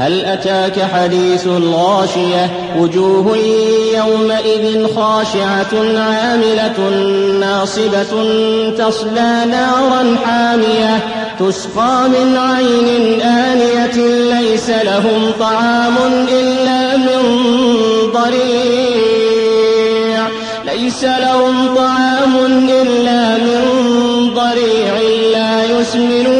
هل أتاك حديث الغاشية؟ وجوه يومئذ خاشعة عاملة ناصبة تصلى نارا حامية تسقى من عين آنية ليس لهم طعام إلا من ضريع ليس لهم طعام إلا من ضريع لا يسمن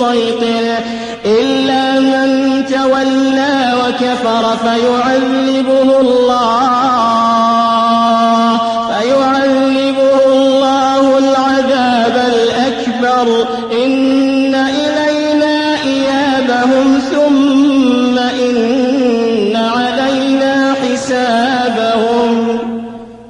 مسيطر إلا من تولى وكفر فيعذبه الله فيعذبه الله العذاب الأكبر. إن إلينا إيابهم ثم إن